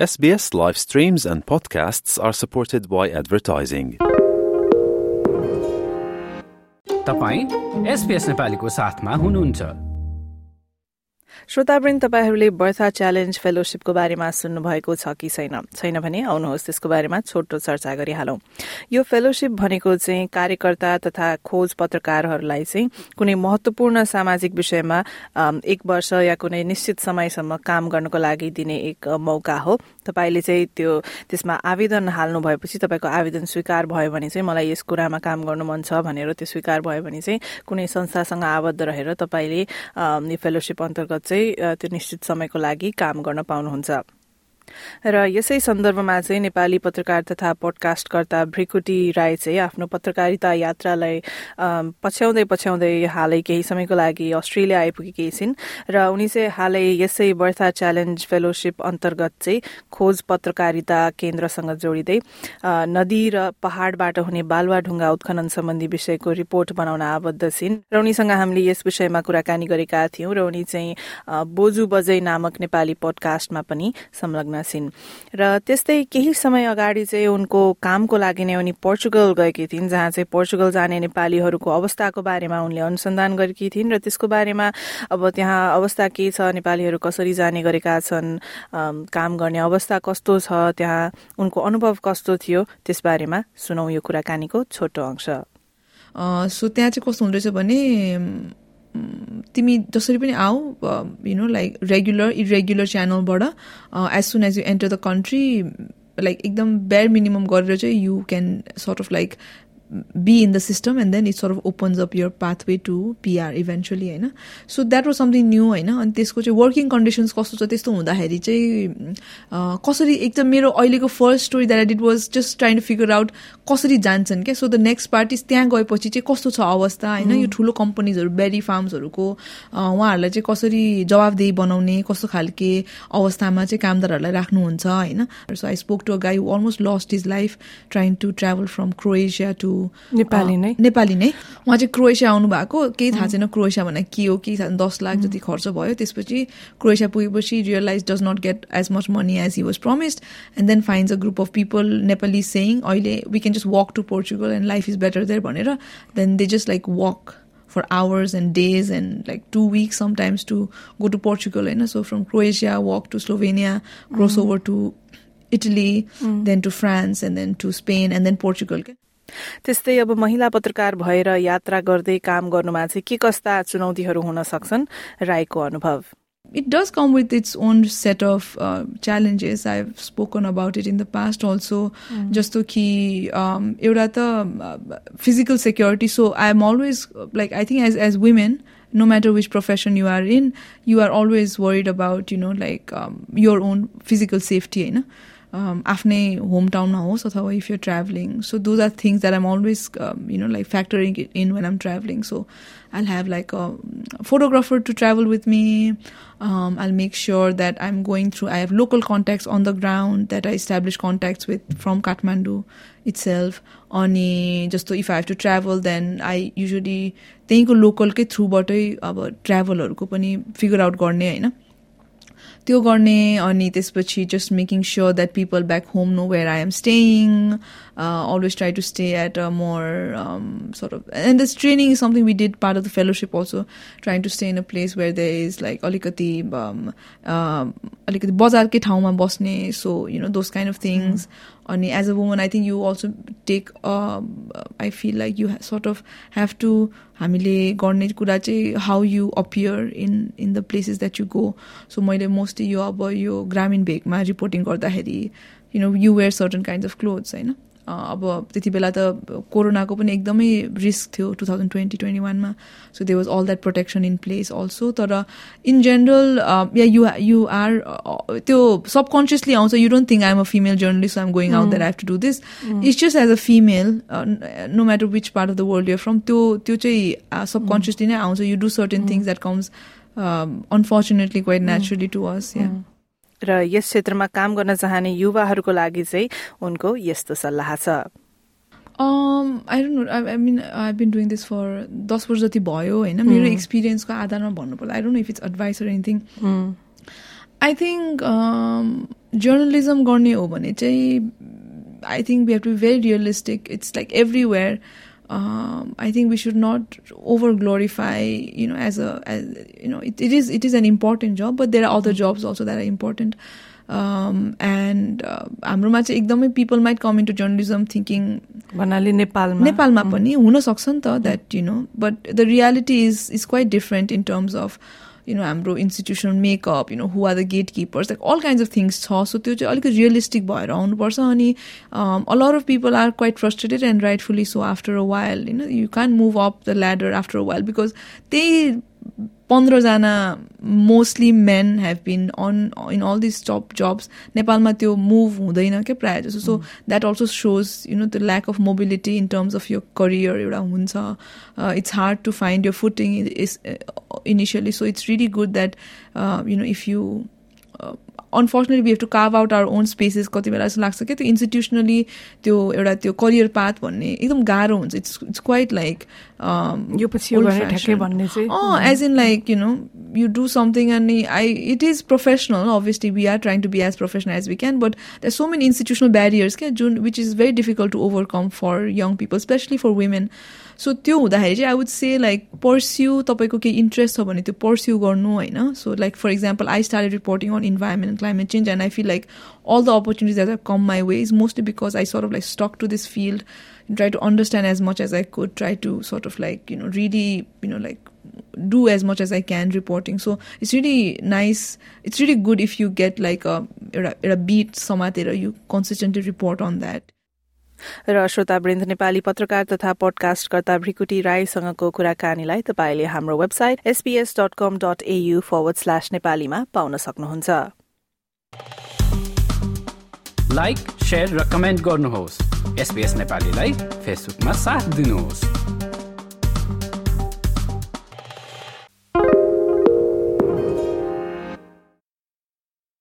SBS live streams and podcasts are supported by advertising. तपाईँ SBS नेपालीको साथमा हुनुहुन्छ श्रोतावृन्द तपाईँहरूले बर्था च्यालेन्ज फेलोसिपको बारेमा सुन्नुभएको छ कि छैन? छैन भने आउनुहोस् त्यसको बारेमा छोटो चर्चा गरिहालौं। यो फेलोसिप भनेको चाहिँ कार्यकर्ता तथा खोज पत्रकारहरूलाई चाहिँ कुनै महत्वपूर्ण सामाजिक विषयमा एक वर्ष या कुनै निश्चित समयसम्म काम गर्नको लागि दिने एक मौका हो। तपाईँले चाहिँ त्यो त्यसमा आवेदन हाल्नु भएपछि तपाईँको आवेदन स्वीकार भयो भने चाहिँ मलाई यस कुरामा काम गर्नु मन छ भनेर त्यो स्वीकार भयो भने चाहिँ कुनै संस्थासँग आबद्ध रहेर तपाईँले यो फेलोसिप अन्तर्गत चाहिँ त्यो निश्चित समयको लागि काम गर्न पाउनुहुन्छ। र यसै सन्दर्भमा चाहिँ नेपाली पत्रकार तथा पोडकास्टकर्ता भ्रिकुटी राई चाहिँ आफ्नो पत्रकारिता यात्रालाई पछ्याउँदै पछ्याउँदै हालै केही समयको लागि अस्ट्रेलिया आइपुगेकी छिन् र उनी चाहिँ हालै यसै बर्था च्यालेन्ज फेलोसिप अन्तर्गत चाहिँ खोज पत्रकारिता केन्द्रसँग जोडिँदै नदी र पहाड़बाट हुने बालुवा ढुङ्गा उत्खनन सम्बन्धी विषयको रिपोर्ट बनाउन आबद्ध छिन्। र उनीसँग हामीले यस विषयमा कुराकानी गरेका थियौं र उनी चाहिँ बोजू बजै नामक नेपाली पोडकास्टमा पनि संलग्न छिन् र त्यस्तै केही समय अगाडि चाहिँ उनको कामको लागि नै उनी पोर्चुगल गएकी थिइन् जहाँ चाहिँ पोर्चुगल जाने नेपालीहरूको अवस्थाको बारेमा उनले अनुसन्धान गरेकी थिइन् र त्यसको बारेमा अब त्यहाँ अवस्था के छ नेपालीहरू कसरी जाने गरेका छन् काम गर्ने अवस्था कस्तो छ त्यहाँ उनको अनुभव कस्तो थियो त्यसबारेमा सुनौ यो कुराकानीको छोटो अंश। सो त्यहाँ चाहिँ कस्तो हुँदैछ भने तिमी जसरी पनि आऊ you know like regular irregular च्यानलबाट as soon as you enter the country like एकदम बेयर मिनिमम गरेर चाहिँ you can sort of like be in the system and then it sort of opens up your pathway to PR eventually होइन? So that was something new होइन? अनि त्यसको चाहिँ working conditions कस्तो छ त्यस्तो हुँदाखेरि चाहिँ कसरी एकदम मेरो अहिलेको first story that did was just trying to figure out कसरी जान्छन् क्या? सो द नेक्स्ट पार्टिज त्यहाँ गएपछि चाहिँ कस्तो छ अवस्था होइन? यो ठुलो कम्पनीजहरू बेरी फार्म्सहरूको उहाँहरूलाई चाहिँ कसरी जवाबदेही बनाउने कस्तो खालके अवस्थामा चाहिँ कामदारहरूलाई राख्नुहुन्छ होइन? So I spoke to a guy almost lost his life trying to travel from Croatia to Nepali नै नेपाली नै उहाँ चाहिँ क्रोएसिया आउनु भएको केही थाहा छैन क्रोएसिया भनेर के हो के थाहा दस लाख जति खर्च भयो त्यसपछि क्रोएसिया पुगेपछि realize does not get as much money as he was promised and then finds a group of people Nepali saying अहिले we can just walk to Portugal and life is better there भनेर then they just like work for hours and days and like two weeks sometimes to go to Portugal. You know? So from Croatia, walk to Slovenia, cross mm. over to Italy, mm. then to France, and then to Spain, and then Portugal. त्यस्तै अब महिला पत्रकार भएर यात्रा गर्दै काम गर्नुमा चाहिँ के कस्ता चुनौतीहरू हुन सक्छन् राईको अनुभव it does come with its own set of uh, challenges. I've spoken about it in the past also. Mm. Key, um, uh, physical security. So I'm always like, I think as, as women, no matter which profession you are in, you are always worried about, you know, like um, your own physical safety. You know? आफ्नै home टाउनमा होस् अथवा if you travelling so those are things that I'm always you know like factoring in when I'm travelling so I'll have like a photographer to travel with me. Um, I'll make sure that I'm going through. I have local contacts on the ground that I establish contacts with from Kathmandu itself. अनि जस्तो if I have to travel then I usually त्यहीँको लोकलकै थ्रुबाटै अब ट्राभलहरूको पनि figure out गर्ने होइन त्यो गर्ने अनि त्यसपछि just making sure that people back home know where I am staying always try to stay at a more sort of and this training is something we did part of the fellowship also trying to stay in a place where there is like अलिकति अलिकति बजारकै ठाउँमा बस्ने so you know those kind of things. अनि as a woman I think you also take I feel like you sort of have to हामीले गर्ने कुरा चाहिँ how you appear in in the places that you go so मैले mostly यो अब यो ग्रामीण भेगमा रिपोर्टिङ गर्दाखेरि you know you wear certain kind of clothes होइन अब त्यति बेला त कोरोनाको पनि एकदमै रिस्क थियो टु थाउजन्ड ट्वेन्टी ट्वेन्टी वानमा so they was all that protection in place also तर in general yeah you you are त्यो सबकन्सियसली आउँछ। You don't think I'm a female journalist I'm going out that have to do this it's just as a female no matter which part of the world you're from त्यो त्यो चाहिँ subconsciously नै आउँछ। You do certain things that comes unfortunately quite naturally to us या र यस क्षेत्रमा काम गर्न चाहने युवाहरूको लागि चाहिँ उनको यस्तो सल्लाह छ। I don't know I mean I been doing this for दस वर्ष जति भयो होइन। मेरो एक्सपिरियन्सको आधारमा भन्नु पर्दा I don't know if it's advice or anything I think journalism गर्ने हो भने चाहिँ I think we have to be very realistic it's like everywhere I think we should not over glorify you know as a as you know it it is it is an important job but there are other jobs also that are important and हाम्रोमा चाहिँ एकदमै people might come into journalism thinking भन्नाले नेपालमा नेपालमा पनि हुनसक्छ नि त that you know but the reality is is quite different in terms of you know हाम्रो institutional makeup you know who are the gatekeepers like all kinds of things छ. So त्यो चाहिँ अलिकति रियलिस्टिक भएर आउनुपर्छ अनि a lot of people are quite frustrated and rightfully so after a while you know you can move up the ladder after a while because त्यही पन्ध्रजना mostly men have been on in all this top jobs नेपालमा त्यो move हुँदैन क्या प्रायः जस्तो so that also shows you know the lack of mobility in terms of यो career एउटा हुन्छ। इट्स हार्ड टु फाइन्ड यो footing is initially so it's really good that you know if you unfortunately we have to carve out our own spaces कति बेला जस्तो लाग्छ क्या त्यो इन्स्टिट्युसनली त्यो एउटा त्यो करियर पाथ भन्ने एकदम गाह्रो हुन्छ. इट्स इट्स क्वाइट लाइक यो पछि भन्ने चाहिँ as in like you know you do something अनि I it is professional obviously we are trying to be as professional as we can but there so many institutional barriers क्या जुन which is very difficult to overcome for young people especially for women so त्यो हुँदाखेरि चाहिँ I would say like pursue तपाईँको केही interest छ भने त्यो पर्स्यु गर्नु होइन? So like for example I start reporting on environment climate change and I feel like all the opportunities that have come my way is mostly because I sort of like stuck to this field and try to understand as much as I could, try to sort of like, you know, really, you know, like do as much as I can reporting. So it's really nice. It's really good if you get like a, a beat somatera, you consistently report on that. र श्रोतावृन्द नेपाली पत्रकार तथा पोडकास्टकर्ता भ्रिकुटी राईसँगको कुराकानीलाई तपाईँले हाम्रो website SPS dot com dot AU forward slash नेपालीमा पाउन सक्नुहुन्छ like र कमेन्ट गर्नुहोस् एसपीएस नेपालीलाई फेसबुकमा साथ दिनुहोस्